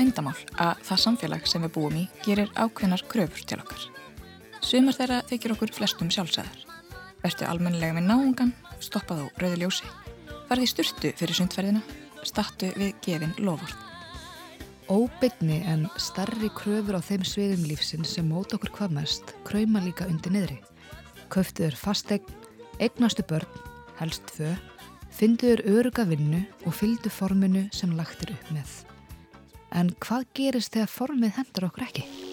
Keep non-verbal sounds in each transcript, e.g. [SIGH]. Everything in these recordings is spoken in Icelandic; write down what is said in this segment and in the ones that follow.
lindamál að það samfélag sem við búum í gerir ákveðnar kröfur til okkar. Sumar þeirra þykir okkur flestum sjálfsæðar. Vertu almennilega með náungan, stoppað á rauði ljósi, farði styrtu fyrir sundferðina, stattu við gefin lofvort. Óbyggni en starri kröfur á þeim sviðum lífsinn sem mót okkur hvað mest kræma líka undir niðri. Köftuður fastegn, eignastu börn, helst þau, fynduður öruga vinnu og fyldu forminu sem lagtir upp með. En hvað gerist þegar formið hendur okkur ekki?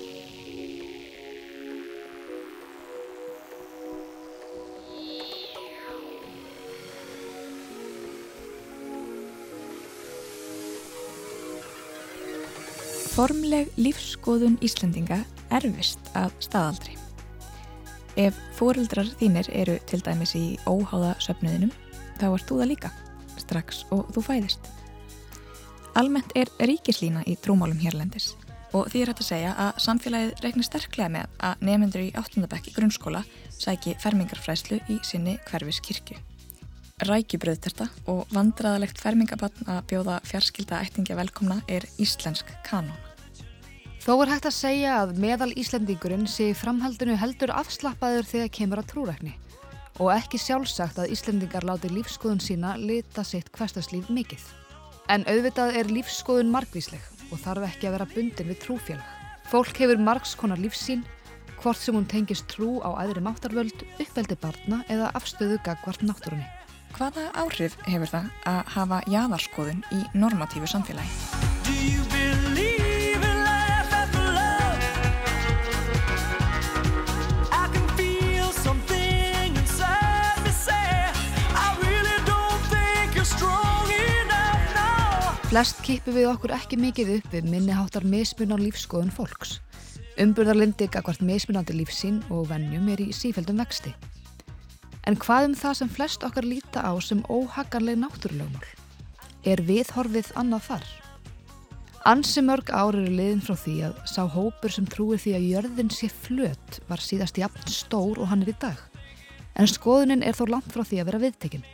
Formleg lífskoðun Íslandinga erfist að staðaldri. Ef fóreldrar þínir eru til dæmis í óháða söfnuðinum, þá ert þú það líka, strax og þú fæðist. Almennt er ríkislína í trúmálum hérlendis og því er hægt að segja að samfélagið reiknir sterklega með að nefnendur í áttundabekki grunnskóla sæki fermingarfræslu í sinni hverfis kirkju. Rækjubröðterta og vandraðalegt fermingabann að bjóða fjarskilda ættingja velkomna er íslensk kanón. Þó er hægt að segja að meðal Íslandingurinn sé framhaldinu heldur afslappaður þegar kemur að trúrækni og ekki sjálfsagt að Íslandingar láti lífskoðun sína lita sitt hverstaslíf mikill. En auðvitað er lífskoðun margvísleg og þarf ekki að vera bundin við trúfélag. Fólk hefur margs konar lífsín, hvort sem hún tengist trú á æðri máttarvöld, uppveldi barna eða afstöðu gagvart náttúrunni. Hvaða áhrif hefur það að hafa jáðarskoðun í normatífu samfélagi? Flest kippu við okkur ekki mikið upp við minniháttar mismun á lífskoðun fólks. Umburðarlindi gagvart mismunandi lífsín og vennjum er í sífældum vexti. En hvað um það sem flest okkar líta á sem óhaganleg náttúrulögmál? Er viðhorfið annað þar? Ansi mörg ár eru liðin frá því að sá hópur sem trúir því að jörðin sé flött var síðast jafn stór og hann er í dag. En skoðunin er þó langt frá því að vera viðtekinn.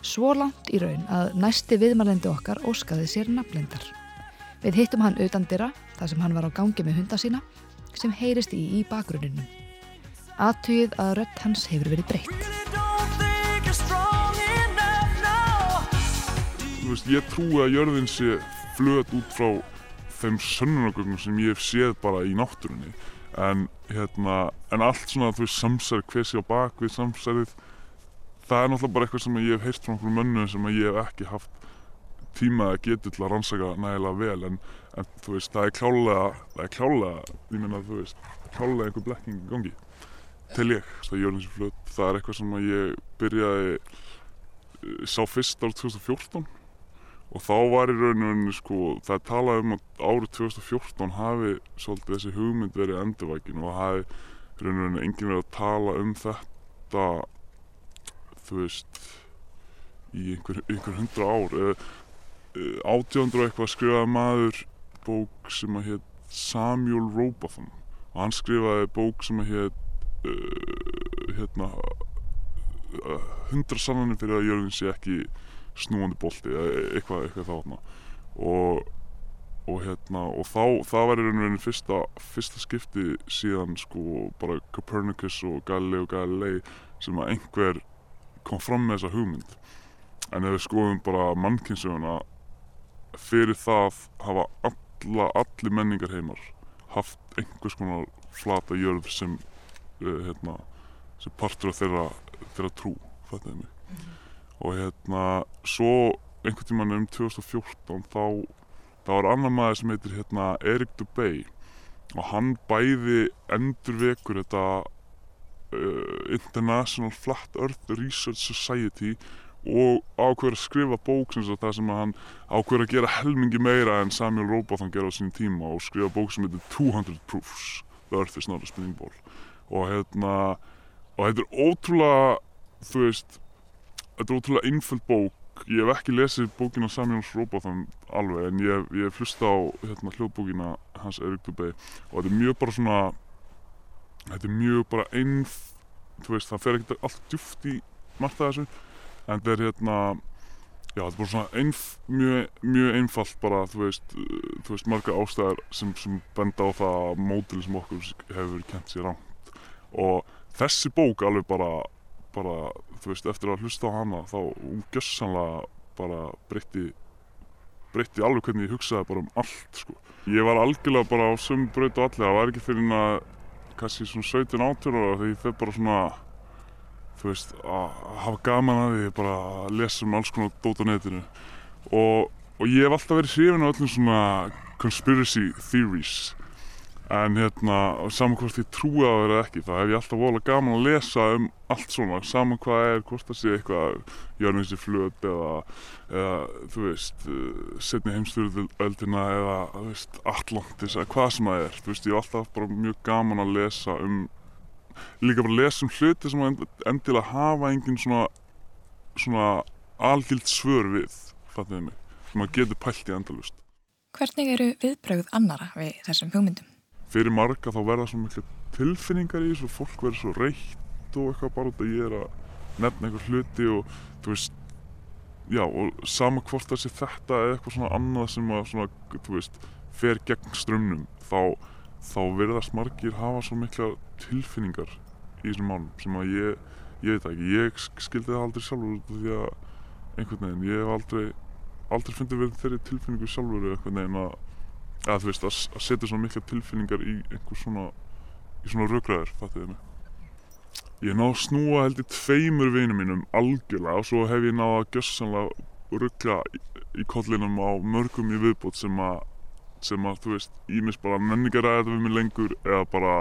Svo langt í raun að næsti viðmælendi okkar óskaði sér nafnlendar. Við hittum hann utan dyrra, þar sem hann var á gangi með hunda sína, sem heyrist í í bakgruninum. Aðtugið að rött hans hefur verið breytt. Veist, ég trúi að jörðin sé flöt út frá þeim sönnunagögnum sem ég hef séð bara í náttúrunni. En, hérna, en allt svona, þú veist, samsærið, hver sé á bakvið samsærið, það er náttúrulega bara eitthvað sem ég hef heyrt frá einhverjum mönnum sem ég hef ekki haft tíma að geta til að rannsaka nægilega vel en, en þú veist, það er klálega, það er klálega, ég meina þú veist, klálega einhver blekking í gangi til ég, það er Jörnins flöt, það er eitthvað sem ég byrjaði eh, sá fyrst árið 2014 og þá var í rauninu sko, það er talað um að árið 2014 hafi svolítið þessi hugmynd verið endurvækin og hafi í rauninu enginn verið að tala um þetta þú veist í einhver, einhver hundra ár. Átjóndur og eitthvað skrifaði maður bók sem að hétt Samuel Robotham. Og hann skrifaði bók sem að hétt uh, hérna uh, hundra sannanir fyrir að jörgin sé ekki snúandi bolti eða eitthvað, eitthvað þána og og hérna og þá það var í raun og raun fyrsta, fyrsta skipti síðan sko bara Copernicus og Galilei og Galilei sem að einhver kom fram með þessa hugmynd. En ef við skoðum bara mannkynsöguna fyrir það hafa alla, allir menningar heimar haft einhvers konar flata jörð sem hérna, sem partur af þeirra, þeirra trú er mm -hmm. og hérna svo einhvern tíman um 2014 þá þá var annar maður sem heitir hérna Erik Dubay og hann bæði endur vekur þetta uh, International Flat Earth Research Society og ákveður að skrifa bók sem það sem að hann ákveður að gera helmingi meira en Samuel Robotham gerði á sín tíma og skrifa bók sem heitir 200 Proofs The Earth is not a spinning ball og hérna og þetta er ótrúlega þú veist þetta er ótrúlega einföld bók. Ég hef ekki lesið bókina Samjóns Róbóþan alveg en ég, ég hef hlusta á hérna, hljóðbókina hans Erik Dubé. Og þetta er mjög bara svona þetta er mjög bara einf þú veist það fer ekkert allt djúft í margt af þessu. En þetta er hérna já þetta er bara svona einf, mjög, mjög einfalt bara þú veist, þú veist marga ástæðar sem, sem benda á það mótil sem okkur hefur kent sér rámt og þessi bók alveg bara bara, þú veist, eftir að hlusta á hana þá hún gjössanlega bara breytti breytti alveg hvernig ég hugsaði bara um allt sko. Ég var algjörlega bara á sömu braut og allir, það var ekki fyrir að kannski svona 17-18 ára þegar ég fyrir bara svona þú veist, að hafa gaman að því bara að lesa um alls konar dót á netinu. Og, og ég hef alltaf verið hrifin á öllum svona conspiracy theories en hérna, saman hvort ég trúi það eða ekki, þá hef ég alltaf volið gaman að lesa um allt svona, saman hvað er, hvort það sé eitthvað jörnins í flöt eða, eða þú veist, eh, setni heimstyrðöldina eða, þú veist, Atlantis eða hvað sem það er, þú veist, ég hef alltaf bara mjög gaman að lesa um, líka bara lesa um hluti sem endilega hafa engin svona, svona algild svör við, fattuðið mig, sem að getur pælt í endalust. Hvernig eru viðbrögð annara við þessum hugmyndum? Fyrir marga þá verða svo miklu tilfinningar í þessu og fólk verður svo reitt og eitthvað bara út að ég er að nefna einhver hluti og þú veist já og sama hvort sé þetta eða eitthvað svona annað sem að svona, þú veist, fer gegn strömmnum þá, þá verðast margir hafa svo mikla tilfinningar í þessum málum sem að ég, ég veit ekki, ég skildi það aldrei sjálfur því að einhvern veginn, ég hef aldrei aldrei fundið verið þeirri tilfinningu sjálfur eða einhvern veginn að að þú veist, að, setja svona mikla tilfinningar í einhver svona í svona röggræður, fattuðið mig? Ég náðu að snúa held í tveimur vinum mínum algjörlega og svo hef ég náðu að gjössanlega ruggla í, í kollinum á mörgum í viðbót sem að sem að, þú veist, ímis bara menningaræða við mig lengur eða bara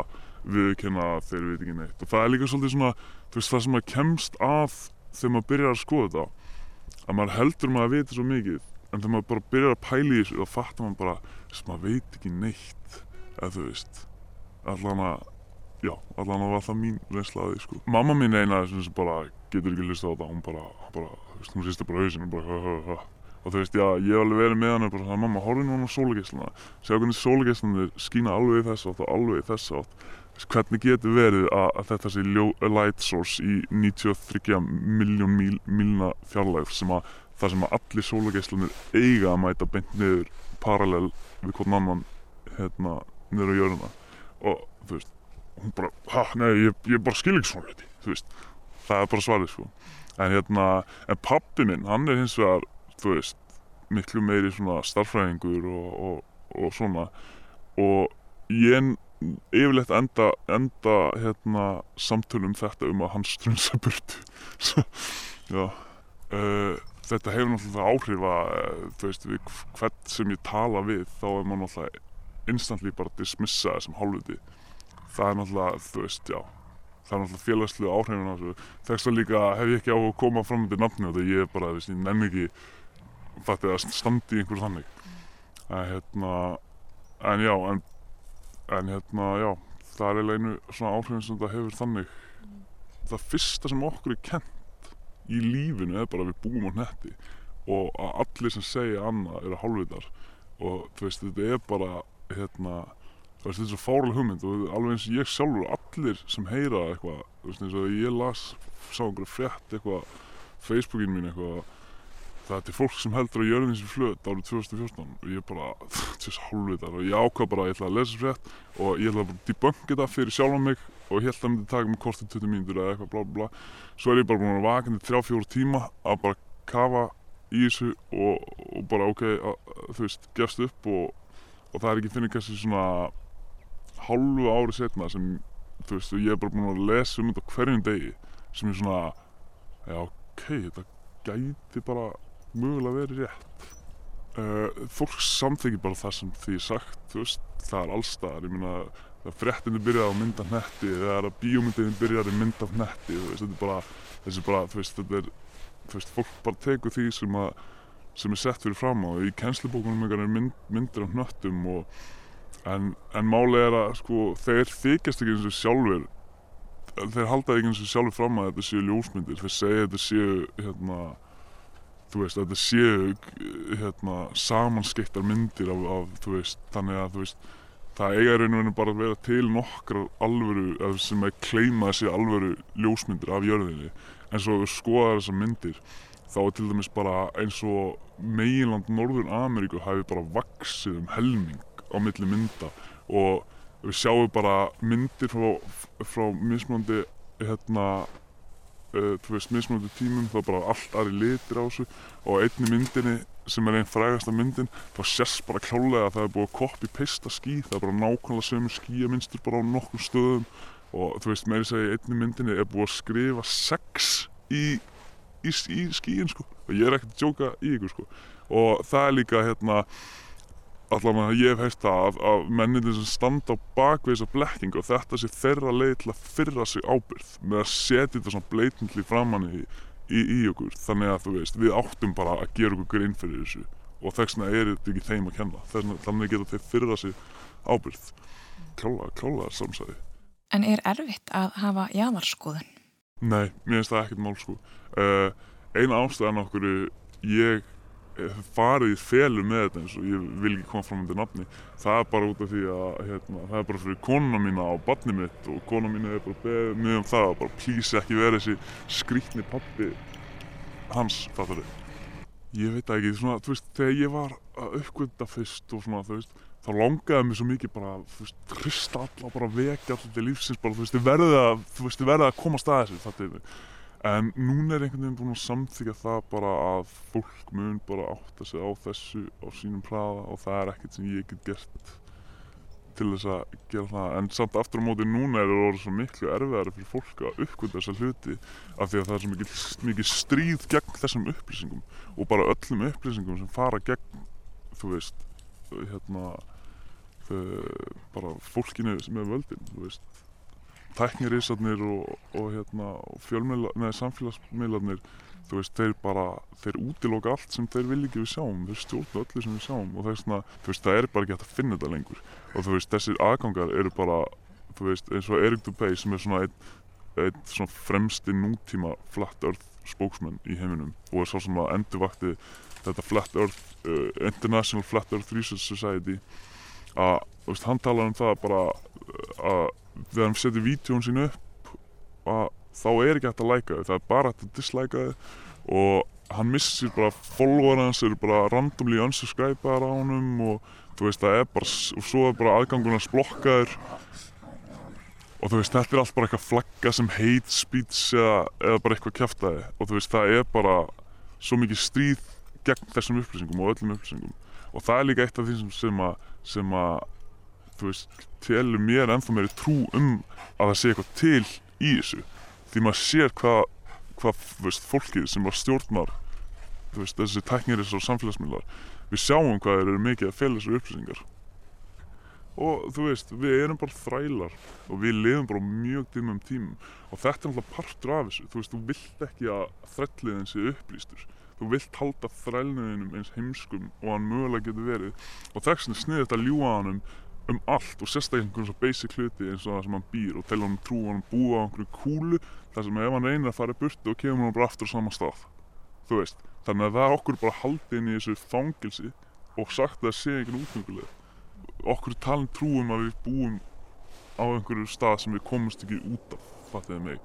viðkenna þeir veit ekki neitt. Og það er líka svolítið svona, þú veist, það sem að kemst að þegar maður byrjar að skoða þetta að maður heldur maður að vita svo mikið en þegar maður bara byrjar að pæla í þessu þá fattar maður bara sem maður veit ekki neitt eða þú veist allan að, já, allan að var það mín reynslaði sko. Mamma mín eina sem bara getur ekki hlusta á þetta hún bara, bara, þú veist, hún sýstir bara hausinu bara, hö, hö, hö og þú veist, já, ég hef alveg verið með hann og bara, mamma, horfið núna á sólagesluna segja hvernig sólageslunir skína alveg þess átt og alveg þess átt. Hvernig getur verið að, að þetta sé light source í 93 miljón míl, mílna fjarlæg sem að þar sem að allir sólageislanir eiga að mæta beint niður parallel við hvern annan hérna niður á jörðuna og þú veist, hún bara, ha, nei, ég, ég bara skil ekki svona hluti, þú veist. Það er bara svarið sko. En hérna, en pappi minn, hann er hins vegar þú veist, miklu meiri svona starfræðingur og, og, og svona. Og ég yfirleitt enda, enda hérna samtölum þetta um að hann strunsa burt. [LAUGHS] Já. Uh, þetta hefur náttúrulega áhrif að eh, þú veist, við hvern sem ég tala við þá er maður náttúrulega instantly bara að dismissa þessum hálfuti það er náttúrulega, þú veist, já það er náttúrulega félagslu áhrifin á þessu. Þess að líka hef ég ekki á að koma fram með nafni og það ég er bara, þú veist, ég nenni ekki fattið að standi í einhverju þannig. En hérna en já, en, en hérna, já það er eiginlega einu svona áhrifin sem það hefur þannig. Það fyrsta sem okkur er kent í lífinu er bara að við búum á netti og að allir sem segja annað eru hálfvitar. Og þú veist þetta er bara hérna þú veist þetta er svo fárlega hugmynd og alveg eins og ég sjálfur allir sem heyra eitthvað þú veist eins og ég las sá einhverju frétt eitthvað Facebookin mín eitthvað það er fólk sem heldur að jörðin sem flöt árið 2014 og ég bara þetta er svo hálfvitar. Og ég ákvað bara að ég ætla að lesa frétt og ég ætla að debunka þetta fyrir sjálf á mig og ég held að það myndi taka mig kortið 20 mínútur eða eitthvað blá blá svo er ég bara búin að vakna í 3-4 tíma að bara kafa í þessu og, og bara ok að, þú veist, gefst upp og, og það er ekki finnir kannski svona hálfu ári setna sem þú veist, ég er bara búin að lesa um þetta hverjum degi sem er svona já ok, þetta gæti bara mögulega verið rétt. Uh, fólk samþykir bara það sem því sagt, veist, það er allstaðar, ég minna þegar fréttinu byrjaði á mynda hnetti þegar bíómyndinu byrjaði mynda hnetti þetta er bara, þessi bara, þú veist, þetta er þú veist, fólk bara tegur því sem að sem er sett fyrir fram á. Í kennslubókunum er mynd, myndir á hnöttum og, en, en máli er að sko, þeir þykjast ekki eins og sjálfur þeir halda ekki eins og sjálfur fram að þetta séu ljósmyndir. Þeir segja þetta séu hérna, þú veist, þetta séu hérna, samanskiptar myndir af, af, þú veist, þannig að, þú veist, það eiga í raun og veru bara að vera til nokkrar alvöru, sem að kleima þessi alvöru ljósmyndir af jörðinni, en svo við skoðum þessar myndir, þá er til dæmis bara eins og meginland Norður Ameríku hafi bara vaksið um helming á milli mynda. Og við sjáum bara myndir frá, frá mismunandi hérna uh, þú veist, mismunandi tímum þá bara allt aðri litir á þessu. Og einni myndinni sem er einn frægasta myndin þá sést bara klálega að það er búið að copy-pasta skí það er bara nákvæmlega sömu skíaminstur bara á nokkur stöðum. Og þú veist, meiri segja einni myndinni er búið að skrifa sex í, í, í skíin sko. Og ég er ekkert að djóka í ykkur sko. Og það er líka hérna allavega ég hef heilt það að, að mennindir sem standa á bakvið þessa blekkingu og þetta sé þeirra leið til að fyrra sig ábyrð með að setja þetta svona bleitindli framann í, í, í okkur. Þannig að þú veist, við áttum bara að gera okkur grein fyrir þessu. Og þess vegna er þetta ekki þeim að kenna. Þannig, þannig geta þeir fyrra sig ábyrð klála, klála samsæði. En er erfitt að hafa jáðarskoðun? Nei, mér finnst það ekkert mál sko. Uh, eina ástæðan okkur ég farið í felur með þetta eins og ég vil ekki koma fram undir nafni. Það er bara út af því að hérna, það er bara fyrir konuna mína á badni mitt og konuna mín er bara beðið mjög um það og bara plísi ekki vera þessi skrítni pappi hans, fattar þið ég veit ekki, svona, þú veist, þegar ég var að uppgönda fyrst og svona, þú veist þá longaði mér svo mikið bara, þú veist, hrista alla, bara vekja alltaf til lífsins bara, þú veist, þið verðið að, verðið að koma að þessu, fattar þið En núna er einhvern veginn búin að samþykja það bara að fólk mun bara átta sig á þessu á sínum hraða og það er ekkert sem ég get gert til þess að gera það. En samt aftur á móti núna er það orðið svo miklu erfiðar fyrir fólk að uppkvölda þessa hluti af því að það er svo mikið, mikið stríð gegn þessum upplýsingum og bara öllum upplýsingum sem fara gegn, þú veist, hérna, bara fólkinu sem er völdin, þú veist tæknirísarnir og, og, hérna, og samfélagsmiðlarnir þú veist, þeir bara, þeir útiloka allt sem þeir vil ekki við sjáum, þeir stjórna öllu sem við sjáum og það er svona, þú veist, það er bara ekki hægt að finna þetta lengur. Og þú veist, þessir aðgangar eru bara, þú veist, eins og Erik Dubay sem er svona einn ein svona fremsti nútíma Flat Earth spóksmenn í heiminum og er svo sem að endurvakti þetta Flat Earth, uh, International Flat Earth Research Society að, þú veist, hann talar um það bara að þegar hann setur vítjón sín upp að þá er ekki hægt að læka þau það er bara hægt að dislæka þau. Og hann missir bara follower hans eru bara randomly unsubscribear á honum og þú veist það er bara og svo er bara aðgangun hans blokkaður. Og þú veist þetta er allt bara eitthvað flagga sem hate speech eða, eða bara eitthvað kæftæði og þú veist það er bara svo mikið stríð gegn þessum upplýsingum og öllum upplýsingum. Og það er líka eitt af því sem, sem að þú veist, telur mér ennþá meiri trú um að það sé eitthvað til í þessu. Því maður sér hvað hvað, þú veist, fólkið sem var stjórnar þú veist, þessi tækniris og samfélagsmiðlar við sjáum hvað þeir eru mikið að fela þessu upplýsingar. Og þú veist, við erum bara þrælar og við lifum bara mjög dimmum tímum. Og þetta er alltaf partur af þessu. Þú veist, þú vilt ekki að þrætliðin sé upplýstur. Þú vilt halda þrælniðinum eins heimskum og hann mögulega getur verið. Og þess vegna sniðir þetta ljúa hann um allt og sérstaklega einhvern svona basic hluti eins og það sem hann býr og telja hann trú hann búa á einhverju kúlu þar sem ef hann reynir að fara í burtu og kemur hann bara aftur á sama stað. Þú veist, þannig að það er okkur bara haldið inn í þessu fangilsi og sagt að það sé einhvern útmynguleg okkur talin trúum að við búum á einhverju stað sem við komumst ekki út af, fattiði mig.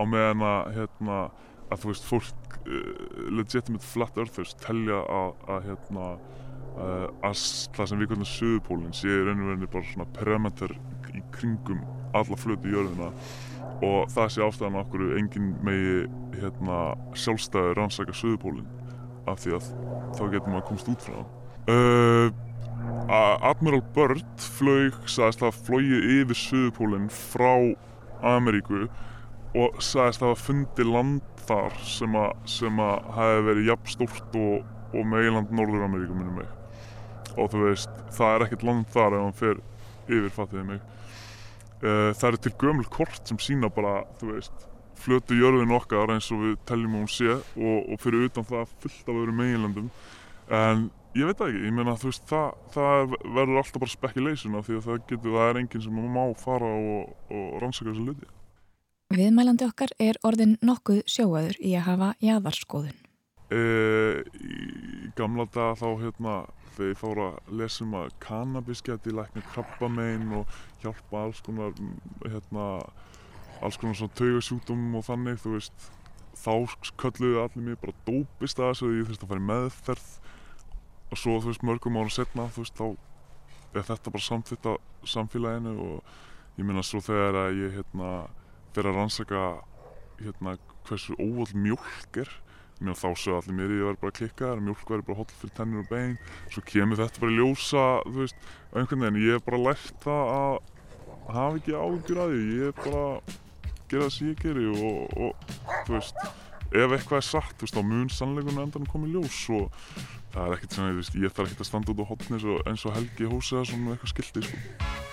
Á meðan að hérna að þú veist, fólk uh, legitimate flat earthers telja að, að hérna það sem við kallum söðupólinn sé raun og verið bara svona perimeter í kringum alla flötu jörðina. Og það sé ástæðan okkur engin megi hérna, sjálfstæði rannsaka söðupólinn af því að þá getur maður komst út frá uh, Admiral Byrd flög, sagðist að flóið yfir söðupólinn frá Ameríku og sagðist að hafa fundið land þar sem að, sem að hafi verið jafn stórt og, og meiland Norður Ameríku minnum mig og þú veist, það er ekkert land þar ef hann fer yfir, fattiði mig. Uh, það eru til gömul kort sem sína bara, þú veist flötu jörðin okkar eins og við teljum hún sé og, og fyrir utan það fullt af öðru meginlandum en ég veit ekki, ég meina þú veist það, það verður alltaf bara speculation af því að það getur, það er enginn sem má fara og, og rannsaka þessu luti Viðmælandi okkar er orðin nokkuð sjóaður í að hafa jæðarskoðun uh, í gamla daga þá hérna þegar ég fór að lesa um að kannabis geti lækna krabbamein og hjálpa alls konar hérna alls konar svona taugasjúkdómum og þannig þú veist. Þá kölluðu allir mig bara dópist að þessu og ég þurfti að fara í meðferð. Og svo þú veist mörgum ára setna þú veist þá er þetta bara samþitt að samfélaginu og ég minna svo þegar að ég hérna fyrir að rannsaka hérna hversu óvöld mjölk er Mér þá sögðu allir mér ég verði bara að klikka þar, mjölk verði bara holl fyrir tennur og bein. Svo kemur þetta bara í ljósa, þú veist, einhvern veginn. Ég hef bara lært það að hafa ekki ágjur að því. Ég hef bara gera það sem ég geri og, og, þú veist, ef eitthvað er satt, þú veist, þá mun sannleikunum endan koma í ljós og það er ekkert sem, þú veist, ég þarf ekkert að standa út á hotni eins og Helgi Hósiða svona eitthvað skildi, sko.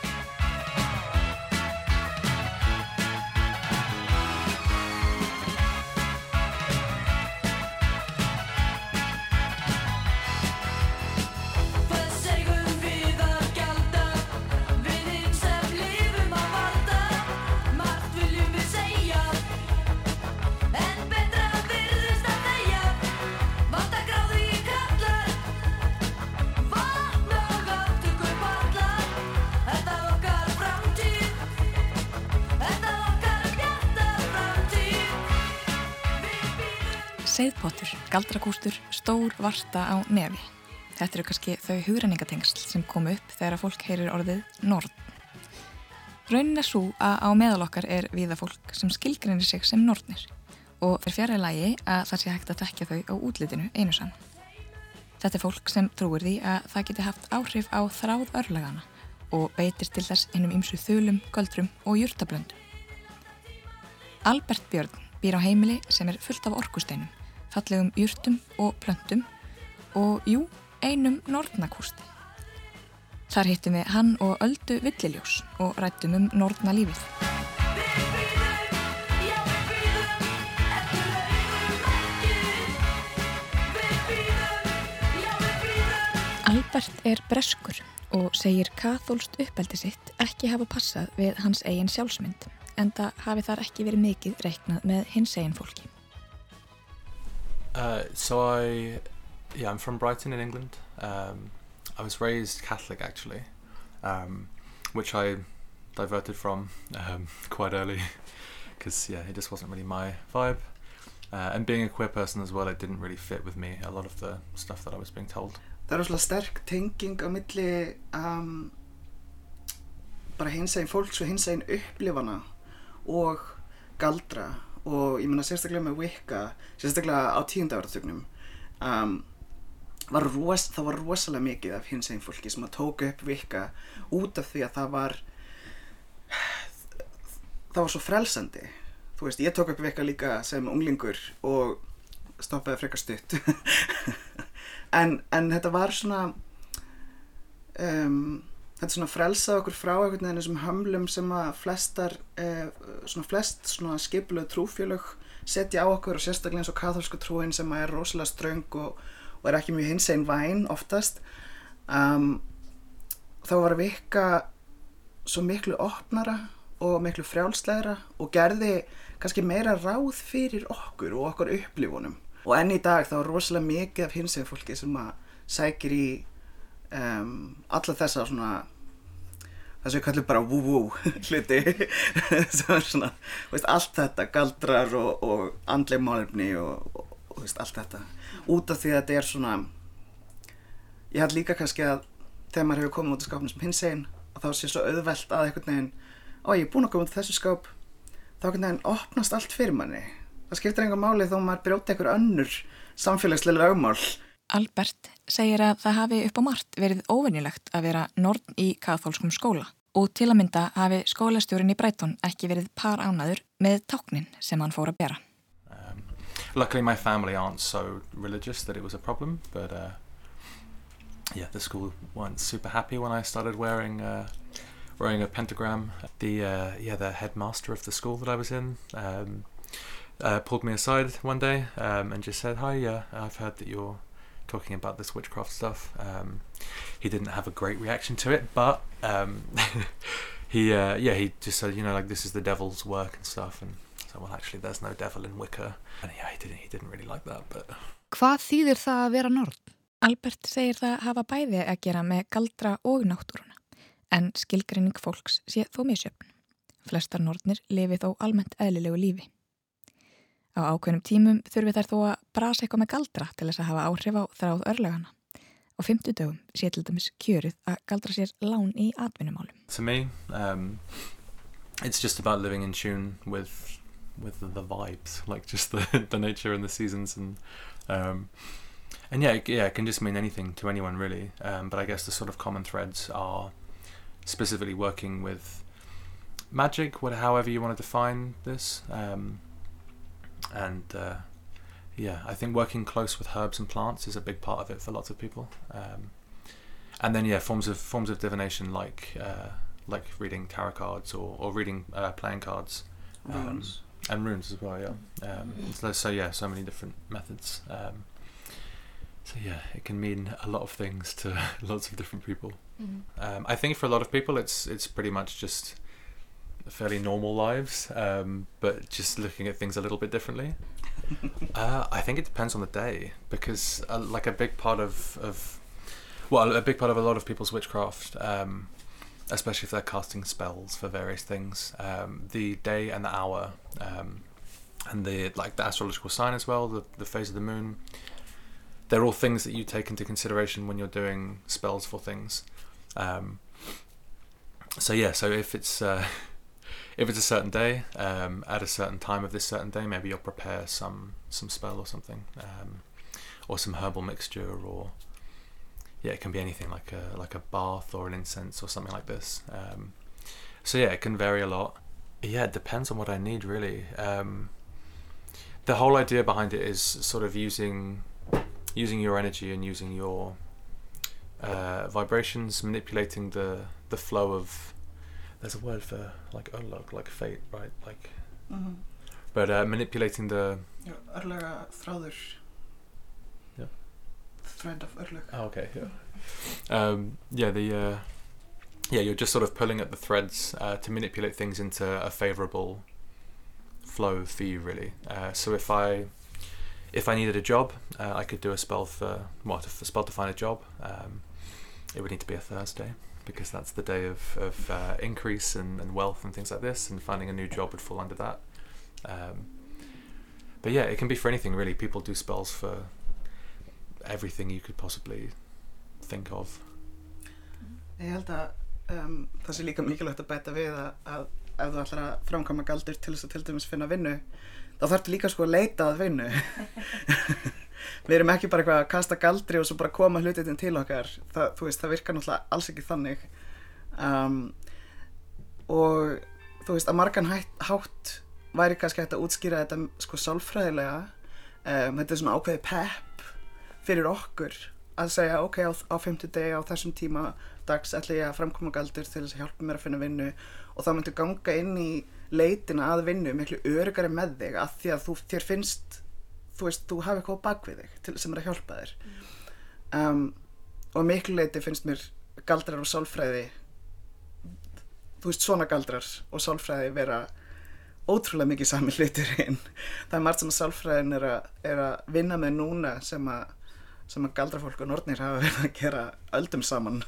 Seiðpottur, galdrakústur, stór varta á nefi. Þetta eru kannski þau hugrenningatengsl sem kom upp þegar að fólk heyrir orðið norð. Raunin er svo að á meðal okkar er viða fólk sem skilgrinir sig sem norðnir og fyrir fjara lagi að það sé hægt að tekja þau á útlitinu einu sann. Þetta er fólk sem trúir því að það geti haft áhrif á þráð örlagana og beitir til þess einum ymsu þulum, göldrum og júrtablöndum. Albert Björn býr á heimili sem er fullt af orkusteinum fallegum júrtum og plöntum og jú, einum nortnakústi. Þar hittum við hann og öldu villiljós og rættum um nortna lífið. Albert er breskur og segir kathólst uppeldi sitt ekki hafa passað við hans eigin sjálfsmynd en það hafi þar ekki verið mikið reiknað með hins eigin fólki. Uh, so I, yeah, I'm from Brighton in England. Um, I was raised Catholic actually, um, which I diverted from um, [LAUGHS] quite early because yeah, it just wasn't really my vibe. Uh, and being a queer person as well, it didn't really fit with me. A lot of the stuff that I was being told. Það er ósláð sterk tenging á milli um, bara hins eginn fólks og hins eginn upplifana og galdra og ég menna sérstaklega með Wicca sérstaklega á tíundavaratögnum um, var ros, það var rosalega mikið af hins einn fólki sem að tóka upp Wicca út af því að það var það var svo frelsandi. Þú veist, ég tók upp Wicca líka sem unglingur og stoppaði frekar stutt. [LAUGHS] En, en þetta var svona um þetta svona frelsaði okkur frá einhvern veginn þessum hömlum sem að flestar eh, svona flest svona skipluð trúfélög setja á okkur og sérstaklega eins og katholsku trúin sem er rosalega ströng og, og er ekki mjög hins einn væn oftast. Um, þá var vika svo miklu opnara og miklu frjálslegra og gerði kannski meira ráð fyrir okkur og okkur upplifunum. Og enn í dag þá er rosalega mikið af hins einn fólki sem að sækir í um, alla þessa svona það sem við kallum bara wú-wú [LAUGHS] hluti. [LAUGHS] Svona, veist, allt þetta galdrar og, og andleg málefni og, og, veist, allt þetta. Út af því að þetta er svona ég held líka kannski að þegar maður hefur komið út af skápnum sem hins einn og þá sé svo auðvelt að einhvern veginn ó ég er búin að koma út af þessu skáp. Þá einhvern veginn opnast allt fyrir manni. Það skiptir enga máli þó maður brjóti einhver önnur samfélagslega augmál Albert segir að það hafi upp á margt verið óvinnilegt að vera norn í kathólskum skóla og til að mynda hafi skólastjórin í Breitón ekki verið par ánaður með táknin sem hann fór að bera. Um, luckily my family aren't so religious that it was a problem but uh, yeah the school weren't super happy when I started wearing uh, wearing a pentagram. The uh, yeah the headmaster of the school that I was in um, uh, pulled me aside one day um, and just said hi yeah I've heard that you're talking about this witchcraft stuff. Um, he didn't have a great reaction to it, but um, [LAUGHS] he, uh, yeah, he just said, you know, like this is the devil's work and stuff. And so, well, actually, there's no devil in Wicca. And yeah, he didn't, he didn't really like that, but Hvað þýðir það að vera norn? Albert segir það hafa bæði að gera með galdra og náttúruna, en skilgreining fólks sé þó misjöfn. Flestar nornir lifi þó almennt eðlilegu lífi. Á ákveðnum tímum þurfi þær þó að brasa eitthvað með galdra til þess að hafa áhrif á þráð örlegana. Sé til dæmis kjöruð að galdra sér lán í atvinnumálum. To me, um, it's just about living in tune with with the, vibes, like just the, [LAUGHS] the nature and the seasons, and um, and yeah, yeah, it can just mean anything to anyone really. Um, but I guess the sort of common threads are specifically working with magic, what, however you want to define this, um, and uh, yeah, I think working close with herbs and plants is a big part of it for lots of people. Um, and then yeah, forms of forms of divination like uh, like reading tarot cards or, or reading uh, playing cards Um, Runes. and runes as well. Yeah. Um, so, so yeah, so many different methods. Um, so yeah, it can mean a lot of things to [LAUGHS] lots of different people. Um, I think for a lot of people, it's it's pretty much just fairly normal lives, um, but just looking at things a little bit differently. [LAUGHS] uh, I think it depends on the day because uh, like a big part of of well, a big part of a lot of people's witchcraft. Um, especially if they're casting spells for various things. Um, the day and the hour, um, and the like the astrological sign as well, the the phase of the moon. They're all things that you take into consideration when you're doing spells for things. Um, so yeah, so if it's uh, [LAUGHS] if it's a certain day um, at a certain time of this certain day, maybe you'll prepare some some spell or something, um, or some herbal mixture, or yeah, it can be anything like a like a bath or an incense or something like this. Um, so yeah, it can vary a lot. Yeah, it depends on what I need really. Um, the whole idea behind it is sort of using using your energy and using your uh, vibrations, manipulating the the flow of. There's a word for like unlock, like fate, right? Like, Mhm. but uh, manipulating the þráður. Já. Thread of örleg. Oh, okay, yeah. Um, yeah, the uh, yeah, you're just sort of pulling at the threads uh, to manipulate things into a favourable flow for you, really. Uh, so if I if I needed a job, uh, I could do a spell for what a spell to find a job. Um, it would need to be a Thursday because that's the day of of uh, increase and, and wealth and things like this, and finding a new job would fall under that. Um, but yeah, it can be for anything really. People do spells for everything you could possibly think of. Ég held að um, það sé líka mikilvægt að bæta við að, að ef þú ætlar að framkvæma galdur til þess að til dæmis finna vinnu þá þarftu líka sko að leita að vinnu [LAUGHS] við erum ekki bara eitthvað að kasta galdri og svo bara koma hlutin til okkar. Það, þú veist, það virkar náttúrulega alls ekki þannig. Um, og þú veist, að margan hætt, hátt væri kannski hægt að útskýra þetta sko sálfræðilega. Um, þetta er svona ákveði pepp fyrir okkur að segja ok, á, á 50 degi á þessum tíma dags ætla ég að framkoma galdur til þess að hjálpa mér að finna vinnu. Og þá myndir ganga inn í leitina að vinnu miklu örugari með þig að því að þú, þér finnst þú veist, þú hafi eitthvað á bakvið þig til, sem er að hjálpa þér. Um, og miklu leiti finnst mér galdrar og sálfræði þú veist, svona galdrar og sálfræði vera ótrúlega mikið sami hluturinn það er margt sem að sálfræðin er að, er að vinna með núna sem að sem að galdrafólk og nornir hafa verið að gera öldum saman.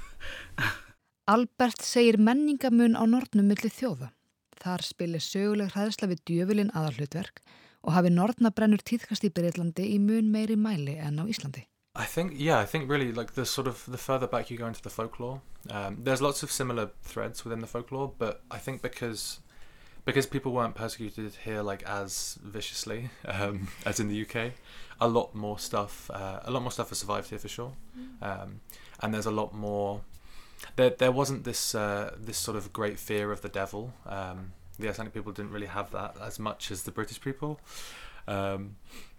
Albert segir menningamun á nornum milli þjóða. Þar spilir söguleg hræðsla við djöfulinn aðalhlutverk og hafi nornabrennur tíðkast í Breitlandi í mun meiri mæli en á Íslandi. I think, yeah, I think really like the sort of the further back you go into the folklore, um, there's lots of similar threads within the folklore, but I think because because people weren't persecuted here like as viciously [LAUGHS] um, as in the UK, a lot more stuff, uh, a lot more stuff has survived here for sure, um, and there's a lot more. There, there wasn't this uh, this sort of great fear of the devil. Um, the Icelandic people didn't really have that as much as the British people, um,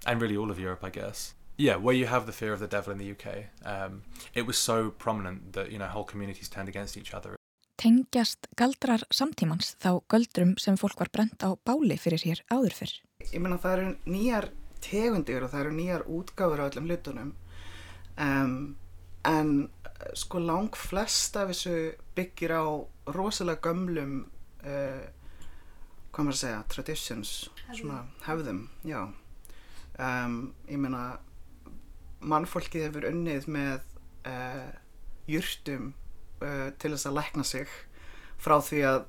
and really all of Europe, I guess. Yeah, where you have the fear of the devil in the UK, um, it was so prominent that you know whole communities turned against each other. Tengjast galdrar samtímans þá göldrum sem fólk var brent á báli fyrir hér áður fyrr. ég meina það eru nýjar tegundir og það eru nýjar útgáfur á öllum hlutunum um, en sko lang flest af þessu byggir á rosalega gömlum uh, hvað maður að segja, traditions svona hefðum, já. Um, ég meina mannfólkið hefur unnið með uh, jurtum uh, til þess að lækna sig frá því að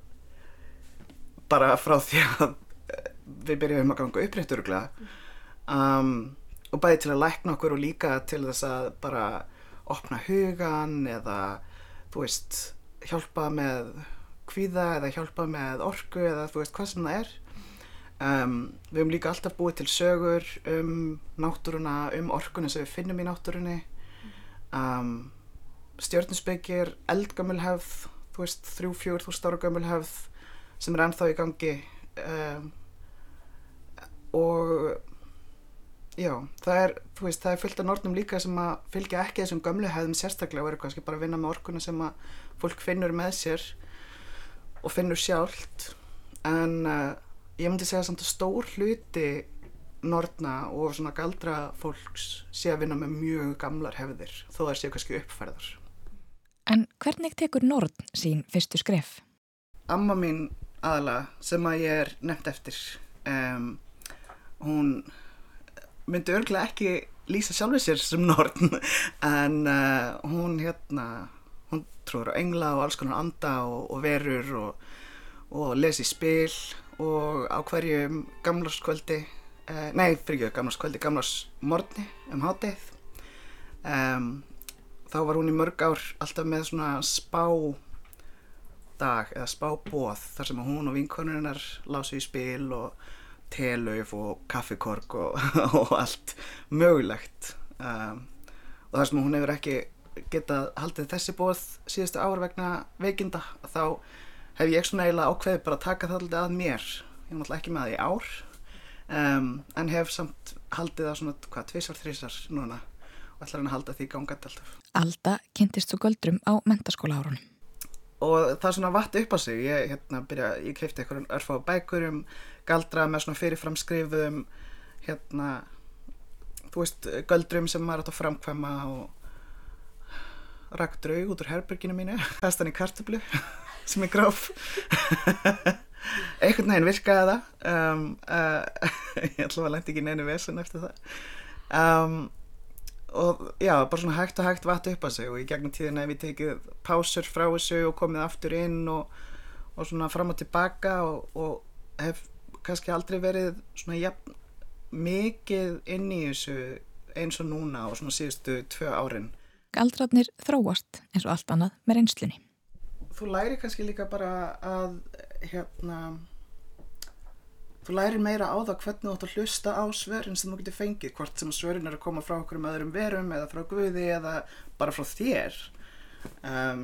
bara frá því að uh, við byrjum að ganga upprétt öruglega um, og bæði til að lækna okkur og líka til þess að bara opna hugan eða þú veist hjálpa með kvíða eða hjálpa með orku eða þú veist hvað sem það er. Um, við höfum líka alltaf búið til sögur um náttúruna, um orkunni sem við finnum í náttúrunni. Um, stjórninsbyggir eldgamul hefð þú veist, þrjú, fjúr, þú stára gamul hefð sem er ennþá í gangi. Um, og já, það er þú veist, það er fullt af nortnum líka sem að fylgja ekki þessum gömlu hefðum sérstaklega og eru kannski bara að vinna með orkuna sem að fólk finnur með sér og finnur sjálft en uh, ég myndi segja samt að stór hluti nortna og svona galdra fólks sé að vinna með mjög gamlar hefðir þó það séu kannski uppfærðar En hvernig tekur Nord sín fyrstu skref? Amma mín aðalega sem að ég er nefnt eftir um, hún myndi örglega ekki lýsa sjálfur sér sem Nordn [LAUGHS] en uh, hún hérna hún trúur á engla og alls konar anda og, og verur og, og lesi spil og á hverju gamlarskvöldi uh, nei, fyrir ekki gamlarskvöldi, gamlarsmorni um hátið um, þá var hún í mörg ár alltaf með svona spá dag eða spábóð þar sem hún og vinkonurinnar lásu í spil og telöf og kaffikork og, [LAUGHS] og allt mögulegt. Um, og þar sem hún hefur ekki getað haldið þessi bóð síðustu ár vegna veikinda þá hef ég svona eiginlega ákveðið bara að taka það alltaf að mér. Ég er náttúrulega ekki með það í ár um, en hef samt haldið það svona hvað, tvísar, þrísar núna og ætlar hann að halda því gangandi alltaf. Alda kynntist svo göldrum á mentaskóla árunum. og það svona vatt upp á sig. Ég, hérna, byrja, ég kreifti eitthvað örfá bækur um galdra með svona fyrirframskrifuðum hérna þú veist, göldrum sem maður átt að framkvæma og rakk draug út úr herberginu mínu [LAUGHS] festan í kartablu [LAUGHS] sem er gráf [LAUGHS] einhvern veginn virkaði það um, uh, ég ætla að lendi ekki neinu vesen eftir það um, og já, bara svona hægt og hægt vatt upp á sig og í gegnum tíðin hef ég tekið pásur frá þessu og komið aftur inn og, og svona fram og tilbaka og, og hef kannski aldrei verið svona jafn mikið inn í þessu eins og núna og svona síðustu tvö árin. Galdrarnir þróast eins og allt annað með reynslunni. Þú læri kannski líka bara að hérna þú lærir meira á það hvernig þú ætti að hlusta á svörin sem þú getur fengið hvort sem svörin er að koma frá okkur um öðrum verum eða frá Guði eða bara frá þér um,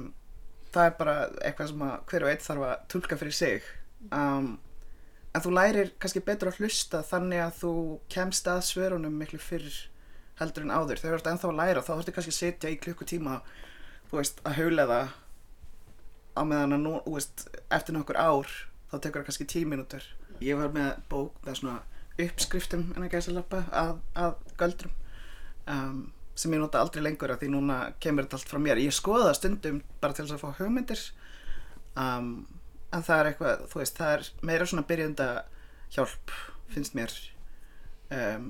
það er bara eitthvað sem hver og einn þarf að tólka fyrir sig um, en þú lærir kannski betur að hlusta þannig að þú kemst að svörunum miklu fyrr heldur en áður. Þegar þú ert ennþá að læra þá þurftu kannski að setja í klukkutíma veist að haula það á meðan að nú, veist, eftir nokkur ár þá tekur það kannski tíu mínútur. Ég var með bók með svona uppskriftum en að gæsa lappa að, að göldrum um, sem ég nota aldrei lengur að því núna kemur þetta allt frá mér. Ég skoða það stundum bara til þess að fá hugmyndir um, en það er eitthvað, þú veist, það er meira svona byrjunda hjálp finnst mér um,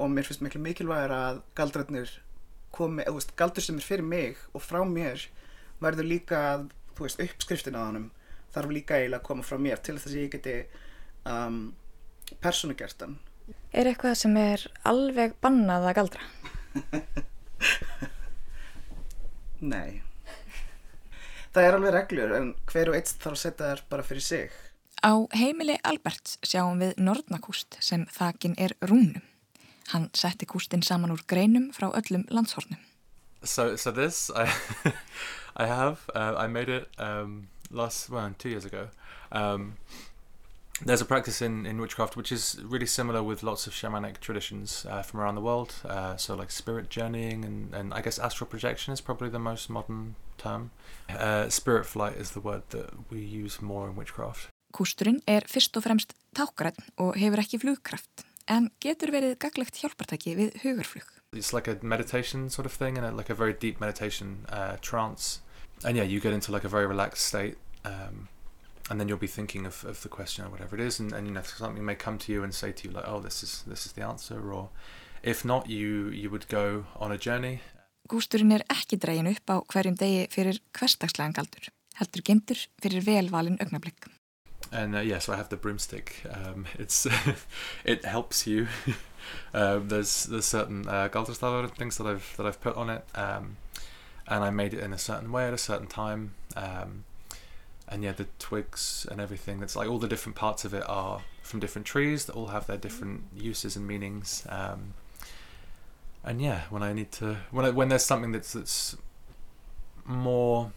og mér finnst miklu mikilvægur að galdrarnir komi, þú veist, galdur sem er fyrir mig og frá mér verður líka að, þú veist, uppskriftin á hannum þarf líka eiginlega að koma frá mér til þess að ég geti um, persónugertan Er eitthvað sem er alveg bannað að galdra? [LAUGHS] Nei Það er alveg reglur en hver og eitt þarf að setja þær bara fyrir sig Á heimili Alberts sjáum við Nordnakúst sem þakin er rúnum. Hann setti kústin saman úr greinum frá öllum landshornum. So, so this I, [LAUGHS] I have. Uh, I made it um, last well, two years ago. Um, there's a practice in, in witchcraft which is really similar with lots of shamanic traditions uh, from around the world. Uh, so, like spirit journeying and, and I guess astral projection is probably the most modern term. Uh, spirit flight is the word that we use more in witchcraft. Kústurinn er fyrst og fremst tákgræn og hefur ekki flugkraft en getur verið gaglegt hjálpartæki við hugarflug. It's like a meditation sort of thing and a, like a very deep meditation uh, trance. And yeah, you get into like a very relaxed state. Um, and then you'll be thinking of, of the question or whatever it is and, and you know something may come to you and say to you like oh this is this is the answer or if not, you you would go on a journey. Gústurinn er ekki dregin upp á hverjum degi fyrir hverstagslegan galdur, heldur gemtur fyrir velvalin augnablikk. And uh, yeah, so I have the broomstick. Um, [LAUGHS] it's [LAUGHS] it helps you. [LAUGHS] um, there's there's certain uh, galderstaver things that I've that I've put on it, um, and I made it in a certain way at a certain time. Um, and yeah, the twigs and everything. That's like all the different parts of it are from different trees that all have their different uses and meanings. Um, and yeah, when I need to when I, when there's something that's that's more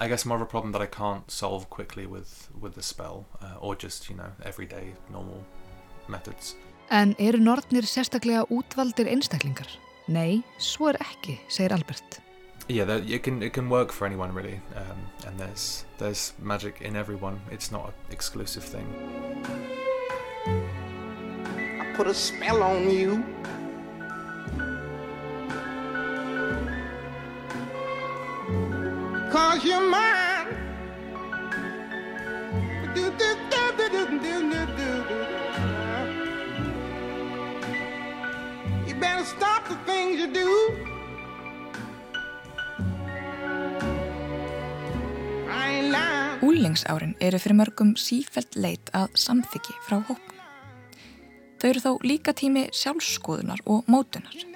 I guess more of a problem that I can't solve quickly with with the spell uh, or just, you know, everyday normal methods. En eru nortnir sérstaklega útvaldir einstaklingar? Nei, svo er ekki, segir Albert. Yeah, that, it can it can work for anyone really, um, and there's there's magic in everyone. It's not an exclusive thing. I put a spell on you. cause you're mine. Do, do, do, you better stop the things you do. Úlingsárin eru fyrir mörgum sífælt leit að samþyggi frá hópum. Þau eru þá líka tími sjálfskoðunar og mótunar.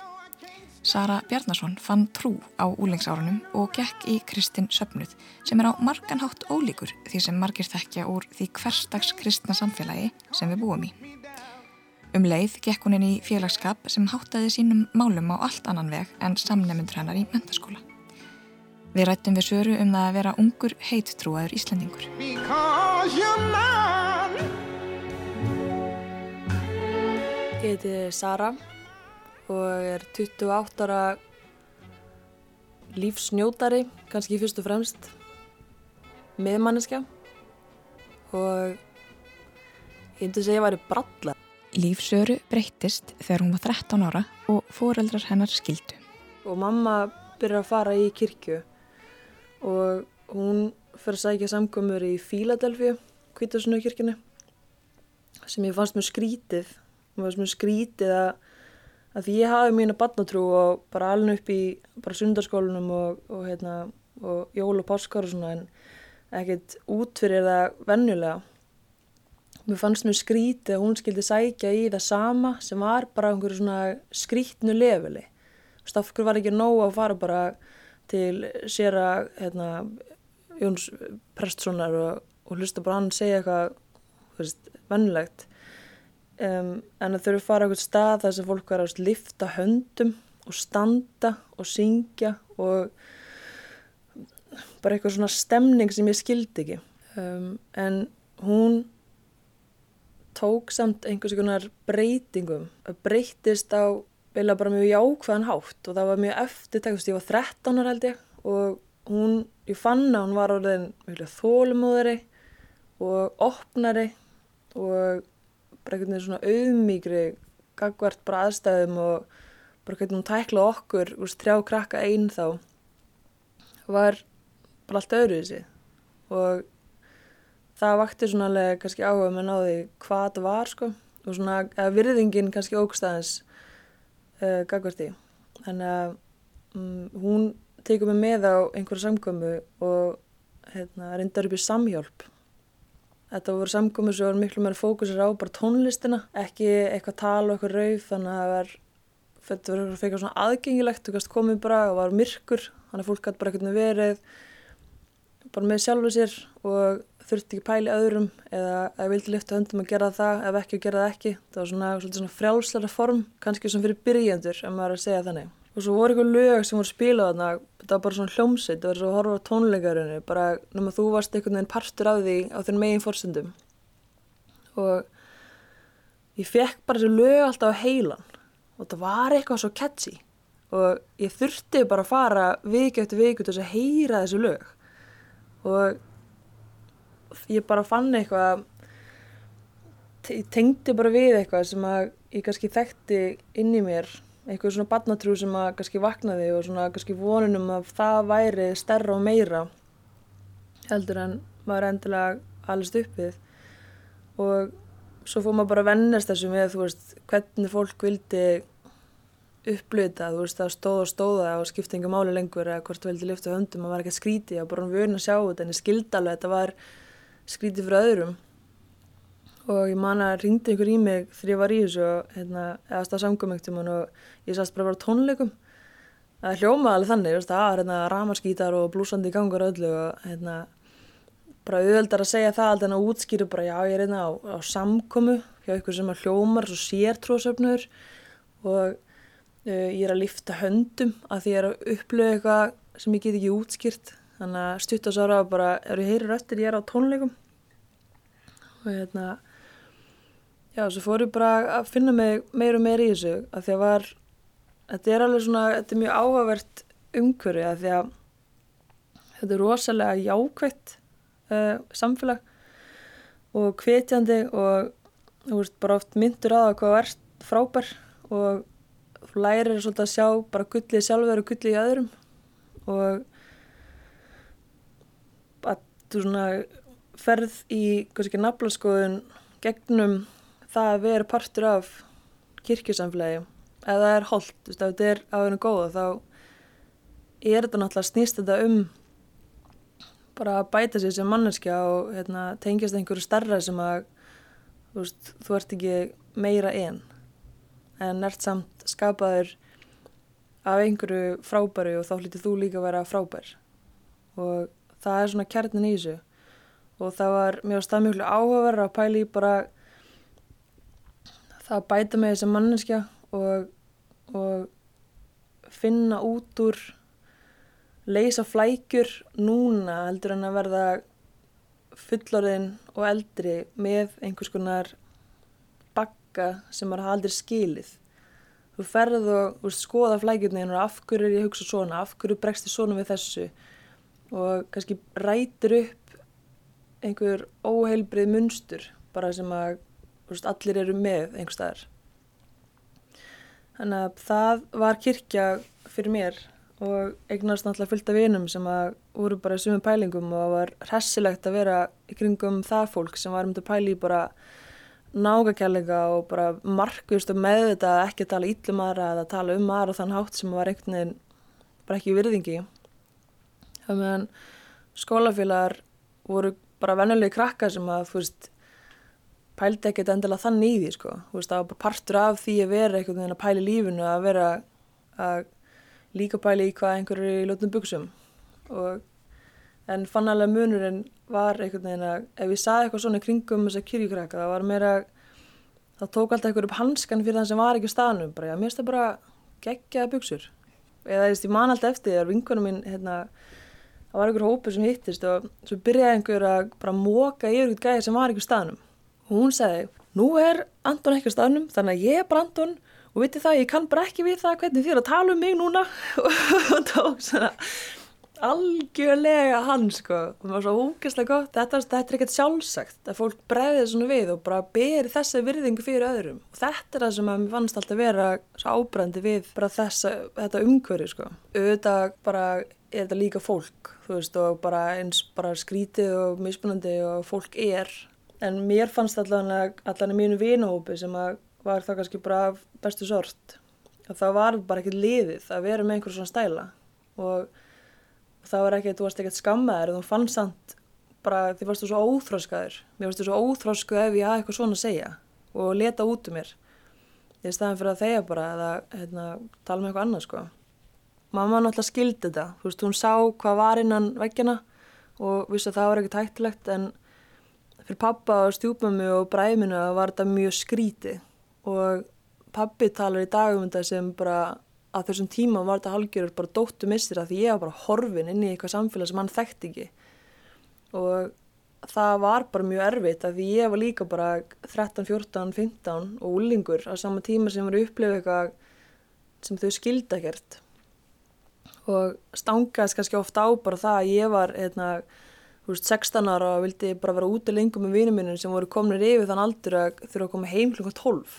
Sara Bjarnason fann trú á úlingsárunum og gekk í Kristinn Söfnuð sem er á marganhátt ólíkur því sem margir þekkja úr því hverstags kristna samfélagi sem við búum í. Um leið gekk hún inn í félagskap sem háttaði sínum málum á allt annan veg en samnefndur hennar í mentaskóla. Við rættum við söru um það að vera ungur heittrúaður Íslandingur. Ég heiti Sara og er 28 ára lífsnjótari, kannski fyrst og fremst, meðmanneskja og ég myndi segja að ég væri bralla. Lífsöru breyttist þegar hún var 13 ára og foreldrar hennar skildu. Og mamma byrjar að fara í kirkju og hún fyrir að sækja samkomur í Fíladelfíu, Kvítarsunu kirkjunni, sem ég fannst mjög skrítið. Mér fannst mjög skrítið að að því ég hafi mína barnatrú og bara alveg upp í bara sundarskólanum og, og, hérna, og jól og páskar og svona en ekkert út fyrir það venjulega. Mér fannst mjög skrítið að hún skildi sækja í það sama sem var bara einhverju svona skrítnu leveli. Stafkur var ekki nóg að fara bara til sér að hérna, Jóns Prestssonar og, og hlusta bara hann segja eitthvað veist, vennilegt. Um, en að þau eru að fara á eitthvað stað þar sem fólk var að lifta höndum og standa og syngja og bara eitthvað svona stemning sem ég skildi ekki. Um, en hún tók samt einhvers konar breytingum. Breytist á beila bara mjög jákvæðan hátt og það var mjög eftirtækust, ég var 13 ára held ég og hún, ég fann að hún var orðin þólumóðari og opnari og bara einhvern veginn svona auðmíkri gagvart bara aðstæðum og bara hvernig hún tækla okkur úr þrjá krakka einn þá var bara allt öðru þessi og það vakti svona alveg kannski áhuga með náði hvað það var sko. Og svona að virðingin kannski ógstæðins uh, gagvart í þannig að um, hún tekur mig með á einhverju samkomu og hérna, reyndar upp í samhjálp Þetta voru samkomið sem voru miklu meira fókusir á bara tónlistina, ekki eitthvað tal og eitthvað rauf, þannig að það var, þetta var fyrir eitthvað svona aðgengilegt, þú kannst komið bara og var myrkur, þannig að fólk gæti bara eitthvað verið bara með sjálfu sér og þurfti ekki pæli öðrum eða ef vildi lifta höndum að gera það, ef ekki að gera það ekki. Það var svona, svona frjálslega form, kannski sem fyrir byrjendur, ef maður er að segja þannig. Og svo voru eitthvað lög sem voru spilað þarna, þetta var bara svona hljómsitt, það var svo að horfa á tónleikarinu, bara nema þú varst einhvern veginn partur af því á þinn megin fórsendum. Og ég fekk bara þessu lög alltaf á heilan og það var eitthvað svo catchy og ég þurfti bara að fara viki eftir viku til þess að heyra þessu lög. Og ég bara fann eitthvað, ég tengdi bara við eitthvað sem að ég kannski þekkti inn í mér eitthvað svona barnatrú sem að kannski vaknaði og svona kannski vonunum að það væri stærra og meira heldur en maður endilega allast uppið og svo fór maður bara að vennast þessu með þú veist hvernig fólk vildi upplöta, þú veist, það stóð og stóða og skipti engum máli lengur eða hvort vildi lyfta höndum, maður var ekki að skríti og bara vöna að sjá þetta, en ég skildi alveg að þetta var skríti fyrir öðrum og ég man að ringdi einhver í mig þegar ég var í þessu og hérna, eða stað samkomengtum og ég sast bara að vera tónleikum. Það hljómaði alveg þannig, veist, að hérna, ramarskítar og blúsandi í gangur öllu og hérna, bara auðveldar að segja það en að útskýru bara já ég er hérna á, á samkomu hjá ykkur sem að hljómar svo sértrósöfnur og uh, ég er að lifta höndum að því ég er að upplöfa eitthvað sem ég get ekki útskýrt. Þannig að stutt og sára bara ef ég heyri röttir ég er á tónleikum. Og hérna já, svo fór ég bara að finna mig meir og meir í þessu að því að var þetta er alveg svona, þetta er mjög áhugavert umhverju að því að þetta er rosalega jákvætt uh, samfélag og hvetjandi og þú veist bara oft myndur að hvað er frábær og lærir svolítið að sjá bara gullið sjálfur og gullið í öðrum og að þú svona ferð í, kannski naflaskoðun gegnum það að vera partur af kirkjusamfélagi ef það er holdt, þú veist, ef þetta er á einu góða þá er þetta náttúrulega snýst þetta um bara að bæta sér sem manneskja og hérna, tengjast einhverju starra sem að þú veist, þú ert ekki meira einn en ert samt skapaður af einhverju frábæru og þá hlítið þú líka að vera frábær. Og það er svona kjarnin í þessu. Og það var mjög staðmjöglu áhugaverð að pæli bara það bæta mig sem manneskja og, og finna út úr leysa flækjur núna heldur en að verða fullorðin og eldri með einhvers konar bakka sem maður hafa aldrei skilið. Þú ferð og veist, skoða flækjurni og af hverju er ég að hugsa svona? Af hverju bregst ég svona við þessu? Og kannski rætir upp einhver óheilbrið munstur bara sem að veist, allir eru með einhver staðar. Þannig að það var kirkja fyrir mér og eignast náttúrulega fullt af vinum sem að voru bara í sumum pælingum og var hressilegt að vera í kringum það fólk sem var um til pæli bara nágakjærleika og bara markust og með þetta ekki að tala íllum aðra eða að tala um aðra þann hátt sem var einhvern veginn bara ekki virðingi þannig að skólafélagar voru bara vennulegi krakka sem að þú veist pældi ekkert endilega þannig í því sko. Þú veist það var bara partur af því að vera einhvern veginn að pæli lífinu að vera að líka pæli í hvað einhverju er í lótum buksum og en fann alveg munurinn var einhvern veginn að ef ég saði eitthvað svona kringum þess að kyrjukrakka það var meira það tók alltaf einhverju upp hanskan fyrir þann sem var ekki staðnum bara já mér það bara geggjaða buksur eða ég man alltaf eftir þegar vinkunum mín hérna það var einhver hópur sem hittist og svo byrjaði einhver að bara móka yfir eitthvað gæði sem var ekki staðnum og hún sagði nú er Anton ekki staðnum þannig að ég er bara Anton og viti það, ég kann bara ekki við það hvernig þið er að tala um mig núna. [LAUGHS] Og tók svona algjörlega hann sko. Og það var svo ógeðslega gott. Þetta, þetta er ekkert sjálfsagt að fólk bregði svona við og bara beri þessa virðingu fyrir öðrum. Og þetta er það sem að mér fannst alltaf vera svo ábrandi við bara þessa, þetta umhverju sko. Auðvitað bara er þetta líka fólk þú veist og bara eins bara skrítið og mismunandi og fólk er en mér fannst allan allan í mínu vinahópi sem að var það kannski bara bestu sort og það var bara ekkert liðið að vera með einhverjum svona stæla. Og það var ekkert, þú varst ekkert skammaður þú fannst samt bara því varstu svo óþróskaður mér varstu svo óþróskuð ef ég hafa eitthvað svona að segja og leta út um mér. Í staðan fyrir að þeia bara eða hérna, tala með eitthvað annað sko. Mamma náttúrulega skildi þetta þú veist, hún sá hvað var innan veggina og vissi að það var ekkert hættilegt en fyrir pappa og stjúpmömmu og bræminu var þetta mjög skríti og pappi talar í dagum þetta sem bara að þessum tíma var þetta halgjörur bara dóttu missir að því ég var bara horfin inn í eitthvað samfélag sem hann þekkti ekki. Og það var bara mjög erfitt að því ég var líka bara 13, 14, 15 og úlingur á sama tíma sem var upplifið eitthvað sem þau skilda ekkert. Og stangaðist kannski ofta á bara það að ég var hérna, veist, 16 ára og vildi bara vera úti lengur með vinum minnum sem voru kominir yfir þann aldur að þurfa að koma heim klukka 12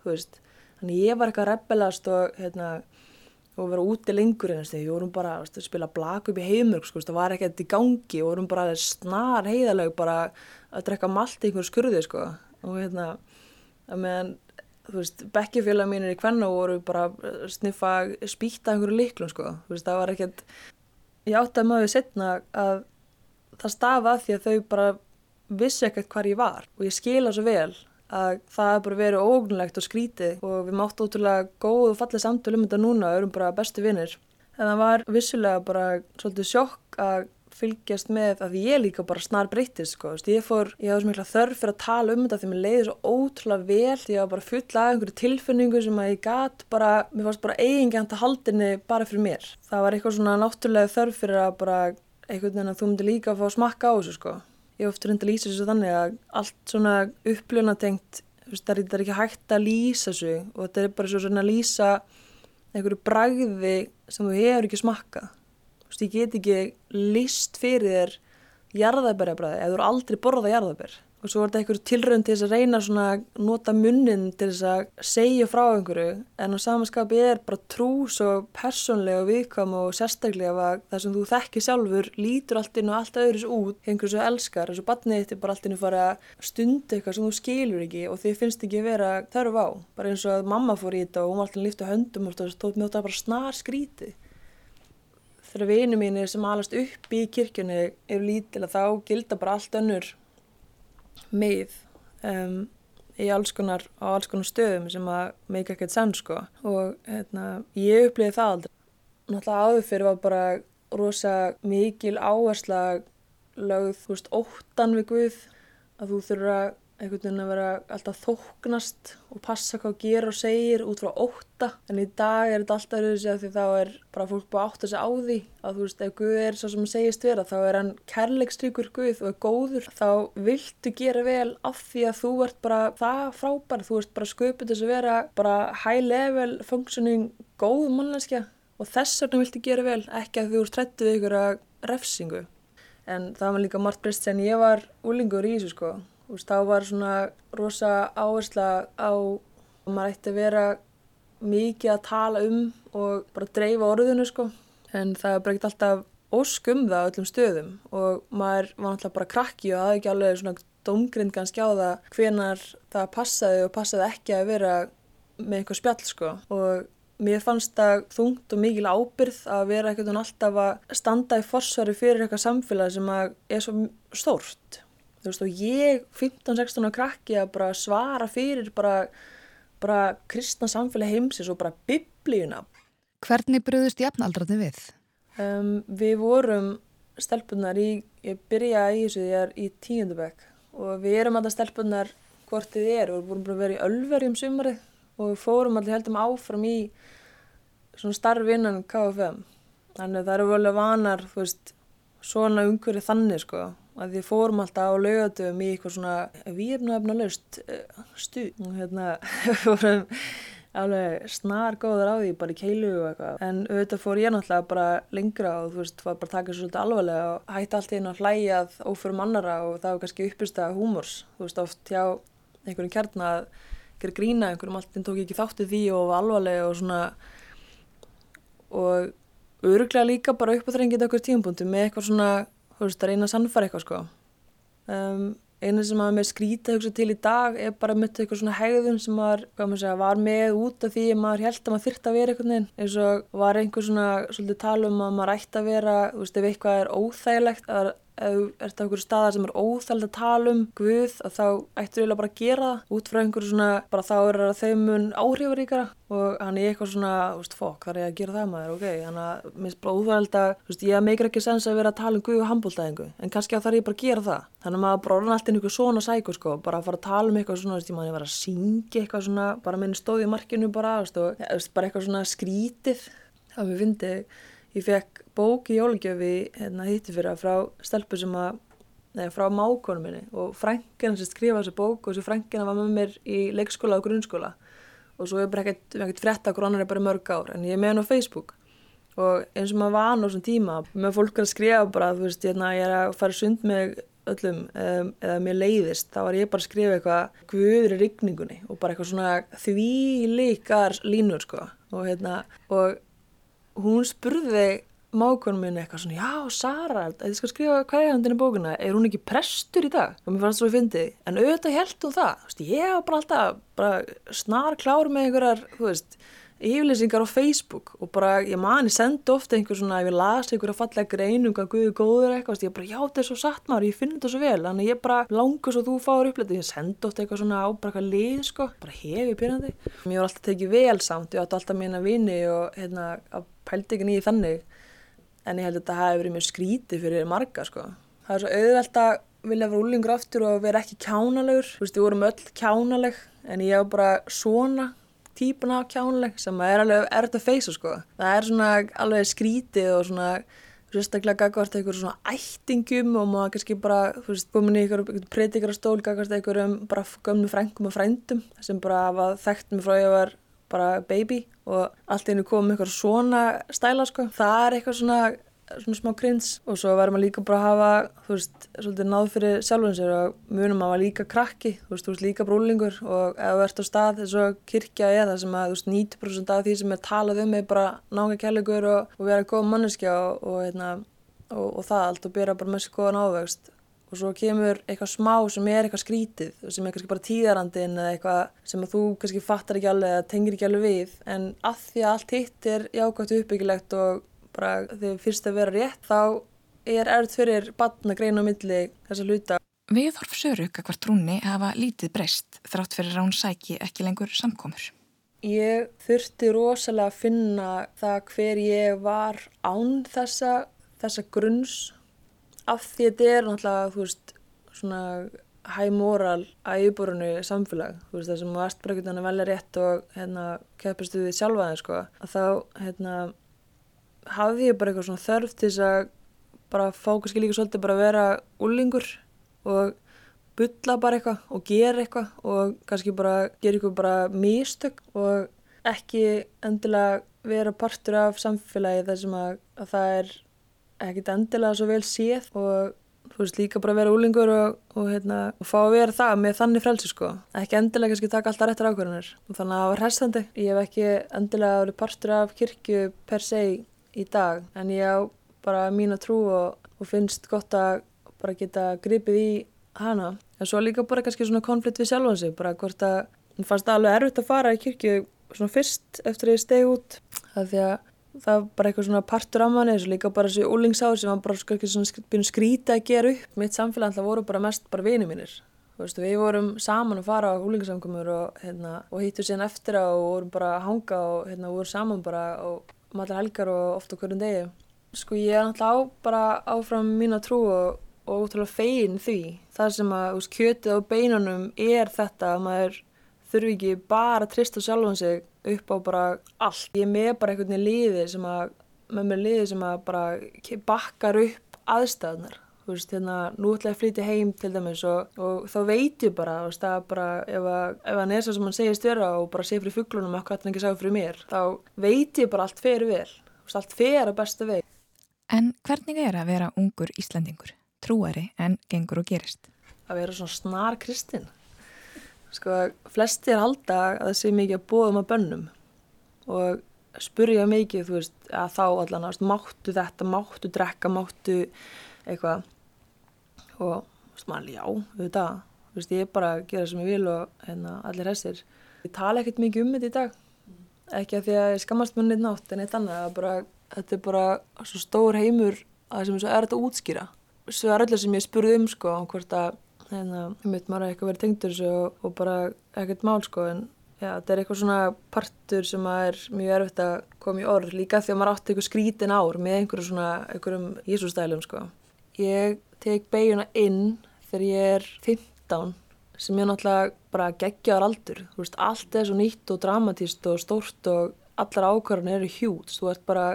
þú veist þannig ég var eitthvað reppelast og, hérna, og vera úti lengur en við vorum bara veist, að spila blak upp í heimur sko, það var ekkert í gangi og vorum bara snar heiðaleg bara að drekka malt í einhver skurði sko. og hérna meðan, þú veist, bekkjafélag mínir í kvenna voru bara að sniffa spýta einhverju líklum sko, veist, það var ekkert ég átti að maður setna að það stafa að því að þau bara vissi ekkert hvar ég var. Og ég skila svo vel að það er bara verið ógnulegt og skrítið. Og við máttu ótrúlega góð og fallið samtölu um þetta núna og erum bara bestu vinnir en það var vissulega bara svolítið sjokk að fylgjast með að ég líka bara snar breyttist sko. ég fór, ég hafði svo mikla þörf fyrir að tala um þetta því mér leiði svo ótrúlega vel því ég var bara full af einhverju tilfinningu sem að ég gæt bara, mér fannst bara eigingjönd að haldinni bara fyrir mér. Það var eitthvað svona náttúrulega þörf fyrir að bara einhvern veginn að þú myndi líka að fá að smakka á þessu sko. Ég ofta reyndi að lýsa þessu þannig að allt svona uppljónatengt það er ekki hægt að lýsa þessu og þetta er bara svona að lýsa einhverju bragði sem þú hefur ekki smakka þú veist, ég get ekki list fyrir þér jarðabærjabræði eða þú eru aldrei borðað jarðabær og svo er þetta einhverju tilrönd til þess að reyna svona að nota munnin til þess að segja frá einhverju. En á samanskapi er bara trú svo personlega og viðkvam og sérstaklega að það sem þú þekki sjálfur lítur allt inn og allt öðru svo út einhverju svo elskar, þessu badnið þetta er bara allt inn að fara að stunda eitthvað sem þú skilur ekki og þið finnst ekki vera þörf á. Bara eins og að mamma fór í þetta og hún var alltaf líft á höndum og með þetta bara snar skríti þegar vini mínir sem alast upp í kirkjunni eru lítil að þá gilda bara allt önnur með um, í alls konar, á alls konar stöðum sem að meika ekkert sann sko. Og hérna, ég upplýði það aldrei. Náttúrulega áður fyrir var bara rosa mikil áhersla lögð, þú veist, óttan við Guð að þú þurfa einhvern veginn að vera alltaf þóknast og passa hvað gera og segir út frá óta en í dag er þetta alltaf auðvitað sig að því þá er bara fólk búið að átta sig á því að þú veist ef Guð er svo sem hann segist vera þá er hann kærleikstrykur Guð og er góður. Þá viltu gera vel af því að þú ert bara það frábær. Þú ert bara sköput þess að vera bara high level functioning góð mannlænskja og þess vegna viltu gera vel ekki að þú ert trættu við ykkur að refsingu. En það var líka margt breyst sem ég var úlingur í þessu sko veist, þá var svona rosa áhersla á að maður ætti að vera mikið að tala um og bara dreifa orðinu sko. En það er ekkert alltaf óskum það á öllum stöðum og maður var alltaf bara krakki og aðeins ekki alveg svona domgrind kannski á það hvenar það passaði og passaði ekki að vera með eitthvað spjall sko. Og mér fannst það þungt og mikil ábyrð að vera ekkert alltaf að standa í forsvari fyrir eitthvað samfélag sem er svo stórt þú veist og ég 15-16 á krakki að bara svara fyrir bara, bara kristna samfélag heimsins og bara biblíuna. Hvernig bröðust jafnaldrarni við? Um, við vorum stelpunar í, ég byrjaði í þessu þegar í tíundabæk og við erum alltaf stelpunar hvort þið er og við vorum bara vera í ölverjum sumarið og við fórum alltaf heldum áfram í svona starfinnan KFM þannig að það eru volið vanar þú veist svona umhverju þannig sko að við fórum alltaf á laugatöfum í eitthvað svona výrnöfna löst eh, stuð. Og hérna [LAUGHS] fórum alveg snar góður á því bara í keilu og eitthvað. En auðvitað fór ég náttúrulega bara lengra og þú veist, var bara að taka svo svolítið alvarlega og hætti allt einu að hlæjað óförum annara og það var kannski uppist að húmors. Þú veist, oft hjá einhverjum kjarn að gera grína einhverjum alltaf tók ekki þáttið því og var alvarlega og svona. Og öruglega líka bara upp á þrengið okkur tímpunktu með eitthvað svona þú veist, að reyna að sannfara eitthvað sko. Um, eina sem að mér skrýta hugsa til í dag er bara að mötta eitthvað svona hegðun sem maður, segja, var með út af því að maður held að maður þyrta að vera eitthvað neinn eins og var einhver svona svolítið tala um að maður ætti að vera, þú veist, ef eitthvað er óþægilegt að ef þú ert á einhverju staðar sem er óþæld að tala um Guð að þá ættur eiginlega bara að gera það. Út frá einhverju svona, bara þá er það þeim mun áhrifaríkara. Og hann er eitthvað svona, þú veist, fokk, þar er ég að gera það maður, ok, hann að minnst bara óþæld að, þú veist, ég meikir ekki sens að vera að tala um Guð og handbóltæðingu, en kannski að þar er ég bara að gera það, þannig að maður bara orðan alltaf einhver svona sæku, sko, bara að fara að tala um eitthvað svona, þú veist, ég var Ég fekk bók í jólugjöfi hérna hitti fyrir að frá stelpu sem að, neða frá mákonum minni og frænken sem skrifa þessu bók og þessu frænken var með mér í leikskóla og grunnskóla. Og svo er bara ekkert frétta okkur annar er bara mörg ár en ég er með henn á Facebook. Og eins og maður var annars um tíma með fólk að skrifa bara þú veist hérna ég er að fara sund með öllum um, eða mér leiðist þá var ég bara að skrifa eitthvað guður í rigningunni og bara eitthvað svona því líkar línur sko. Og hérna og hún spurði mákonum minn eitthvað svona, já, Sara, ég skal skrifa hverjandinn í bókina, er hún ekki prestur í dag? Og mér fannst svo að fyndi, en auðvitað held hún það, veist, ég var bara alltaf bara snar klár með einhverjar, þú veist, yfirlýsingar á Facebook og bara, ég mani, sendi ofta einhver svona, ef ég las einhverja fallega greinum hvað Guði góður eitthvað, ég bara, já, þetta er svo satt maður, ég finn þetta svo vel, þannig ég bara langur svo þú fáur uppletið, ég sendi ofta eitthvað svona á bara eitthvað lið, sko, bara hefi pyrrandi. Mér var alltaf tekið vel samt, ég átti alltaf mína vini og hérna, pældi ekki nýði þannig, en ég held að þetta hafi verið mjög skrítið fyrir marga, sko. Það er svo auðvelt að vilja vera úlingur aftur og vera ekki kjánalegur, þú veist, við vorum öll kjánaleg, en ég var bara svona típuna á kjánuleg sem er alveg erft að feysa sko. Það er svona alveg skrítið og svona sérstaklega gagvart eitthvað svona ættingum og maður kannski bara, þú veist, komin í eitthvað predikar á stól gagvart eitthvað um bara gömnu frengum og frendum sem bara var þekkt með frá ég var bara baby og allt einu kom eitthvað svona stæla sko. Það er eitthvað svona svona smá krins og svo verður maður líka bara að hafa þú veist, svolítið náð fyrir sjálfum sér og munum að maður líka krakki þú veist, þú veist líka brúlingur og ef þú ert á stað þess að kirkja er það sem að þú veist 90% af því sem er talað um er bara nága kærleikur og, og vera góð manneskja og, og, hérna, og það allt og byrja bara með skoðan ávegst og svo kemur eitthvað smá sem er eitthvað skrítið og sem er kannski bara tíðarandin eða eitthvað sem að þú kannski fattar ekki alveg eða tengir ekki alveg við en að því að allt hitt er jákvæmt uppbyggilegt og bara þegar fyrst að vera rétt þá er erð fyrir batna greina á milli þessa hluta. Viðhorf Söruk að hvert trúni hafa lítið breyst þrátt fyrir að hún sæki ekki lengur samkomur. Ég þurfti rosalega að finna það hver ég var án þessa, þessa grunns af því að þetta er náttúrulega, þú veist, svona hæg moral að yfirborunu samfélag, þú veist, það sem varst bara ekkert að velja rétt og hérna keppist við sjálfaði, sko, að þá, hérna, hafði ég bara eitthvað svona þörf til þess að bara fá kannski líka svolítið bara að vera úlingur og bylla bara eitthvað og gera eitthvað og kannski bara gera eitthvað bara místök og ekki endilega vera partur af samfélagi þar sem að, að það er ekkit endilega svo vel séð og þú veist líka bara vera úlingur og, og, hérna, og fá að vera það með þannig frelsi sko. Ekki endilega kannski taka alltaf réttar ákvörðanir og þannig að það var hressandi. Ég hef ekki endilega verið partur af kirkju per se í dag en ég á bara mín að trú og, og finnst gott að bara geta gripið í hana. En svo líka bara kannski svona konflikt við sjálf hansi bara hvort að hún fannst það alveg erfitt að fara í kirkju svona fyrst eftir að ég stegi út það því að það var bara eitthvað svona partur af manni þessu líka bara þessu úlingsáður sem var bara svona byrjum skrítið að gera upp mitt samfélag alltaf voru bara mest bara vini mínir. Veistu, við vorum saman að fara á húlingasamkomur og, hérna, og hýttu síðan eftir á og vorum bara að hanga og hérna, vorum saman bara og allar helgar og ofta hverjum degi. Sko ég er náttúrulega á bara áfram mín að trú og, og útrúlega fegin því. Það sem að úst, kjötið á beinunum er þetta að maður þurfi ekki bara að trista sjálfan sig upp á bara allt. Ég er með bara einhvern veginn liði sem að, með mér liði sem að bara bakkar upp aðstæðnar. Þú veist, hérna, nú ætla ég að flytja heim til dæmis og, og þá veit ég bara, veist, að bara ef, að, ef hann er svo sem hann segist vera og bara sé fyrir fugglunum eitthvað hann ekki sá fyrir mér, þá veit ég bara allt fyrir vel, veist, allt fyrir að besta veg. En hvernig er að vera ungur Íslandingur, trúari en gengur og gerist? Að vera svona snar kristinn. Sko, flestir halda að það sé mikið að bóðum að bönnum og spurja mikið, þú veist, að þá allan, máttu þetta, máttu drekka, máttu eitthvað og veist, maður, já, auðvitað veist, ég er bara að gera sem ég vil og hérna, allir hessir. Ég tala ekkert mikið um þetta í dag ekki að því að ég skammast mér neitt nátt en eitt annað, bara, þetta er bara svo stór heimur að sem er þetta útskýra. Svo er allir sem ég spurði um sko, hvort að hérna, mitt maður eitthvað verið tengdur og, og bara ekkert mál sko, en já, þetta er eitthvað svona partur sem er mjög erfitt að koma í orð, líka því að maður átti eitthvað skrítin ár með einhverjum svona, einhverjum Jésústælum sko. Ég tek beiguna inn þegar ég er 15 sem ég náttúrulega bara geggjaður aldur. Þú veist, allt er svo nýtt og dramatíst og stórt og allar ákvarðan eru hjút. Þú ert bara,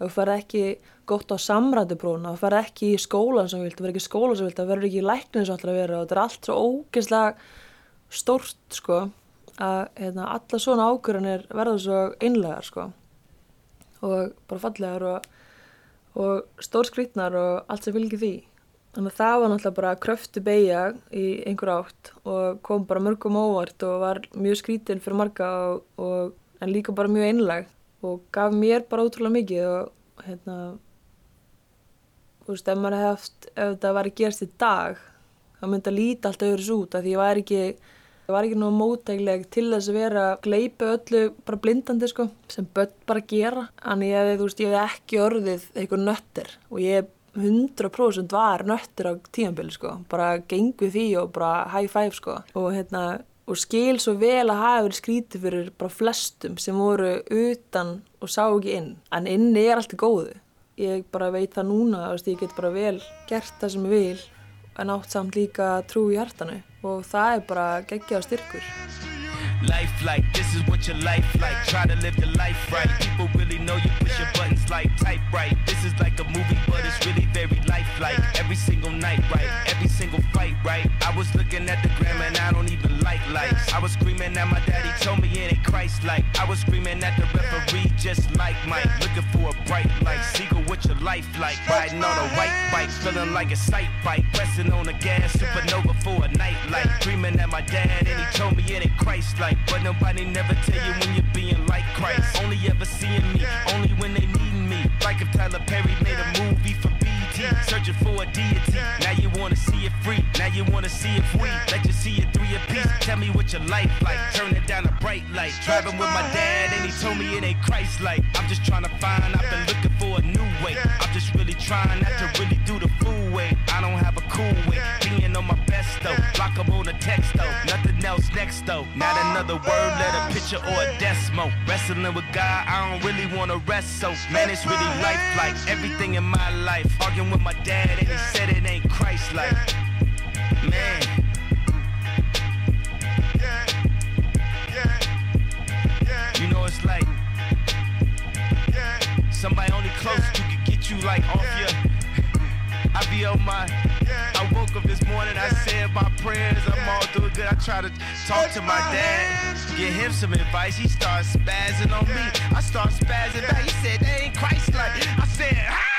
þú fer ekki gott á samrændubróna, þú fer ekki í skólan sem vilt, þú fer ekki í skólan sem vilt, þú verður ekki í lækninu sem ætlar að vera og þetta er allt svo ógeðslega stórt, sko, að hérna, alla svona ákvarðan er verður svo einlegar, sko, og bara fallegar og og stór skrítnar og allt sem fylgir því. Þannig að það var náttúrulega bara kröftu beigja í einhver átt og kom bara mörgum óvart og var mjög skrítin fyrir marga og, og, en líka bara mjög einlag og gaf mér bara ótrúlega mikið og hérna, þú veist, ef maður hefði haft, ef þetta var að gerast í dag, þá myndi að líta allt öðru út af því ég var ekki, ég var ekki nú mótægleg til þess að vera að gleipa öllu bara blindandi sko, sem börn bara gera. Ég hefði, þú veist, ég hefði ekki orðið eitthvað nöttir og ég 100% var nöttir á tímanbili sko, bara gengu því og bara high five sko. Og hérna, og skil svo vel að hafa verið skrítið fyrir bara flestum sem voru utan og sá ekki inn, en inni er allt í góðu. Ég bara veit það núna að ég get bara vel gert það sem ég vil en átt samt líka trú í hjartanu. Og það er bara geggjað styrkur Life like, this is what your life like. Try to live your life right. People really know you push your buttons like type right. This is like a movie, but it's really very lifelike. Every single night, right? Every single fight, right? I was looking at the gram and I don't even like lights. I was screaming at my daddy, told me it ain't Christ like. I was screaming at the referee, just like Mike. Looking for a bright light. Seagull, what your life like? Riding on a white bike, feeling like a sight bike. Pressing on the gas, supernova for a night light. Dreaming at my dad and he told me it ain't Christ like. But nobody never tell you when you're being like Christ. Only ever seeing me, only when they needing me. Like if Tyler Perry made a movie for BT, searching for a deity. Now you wanna see it free, now you wanna see it free. Let you see it three piece. Tell me what your life like, turn it down a bright light. Driving with my dad and he told me it ain't Christ like. I'm just trying to find, I've been looking for a new way. I'm just really trying not to really do the fool way. I don't have a cool way, my best though. Block up on the text though, nothing else next though. Not another word, let a picture or a decimal. Wrestling with God, I don't really wanna rest so. Man, it's really life like everything in my life. Arguing with my dad and he said it ain't Christ like. Man. You know it's like somebody only close to could get you like off your. I be on my. I woke up this morning, I said my prayers. I'm all doing good. I try to talk to my dad, give him some advice. He starts spazzing on me. I start spazzing back. He said, they ain't Christ like. I said, ah!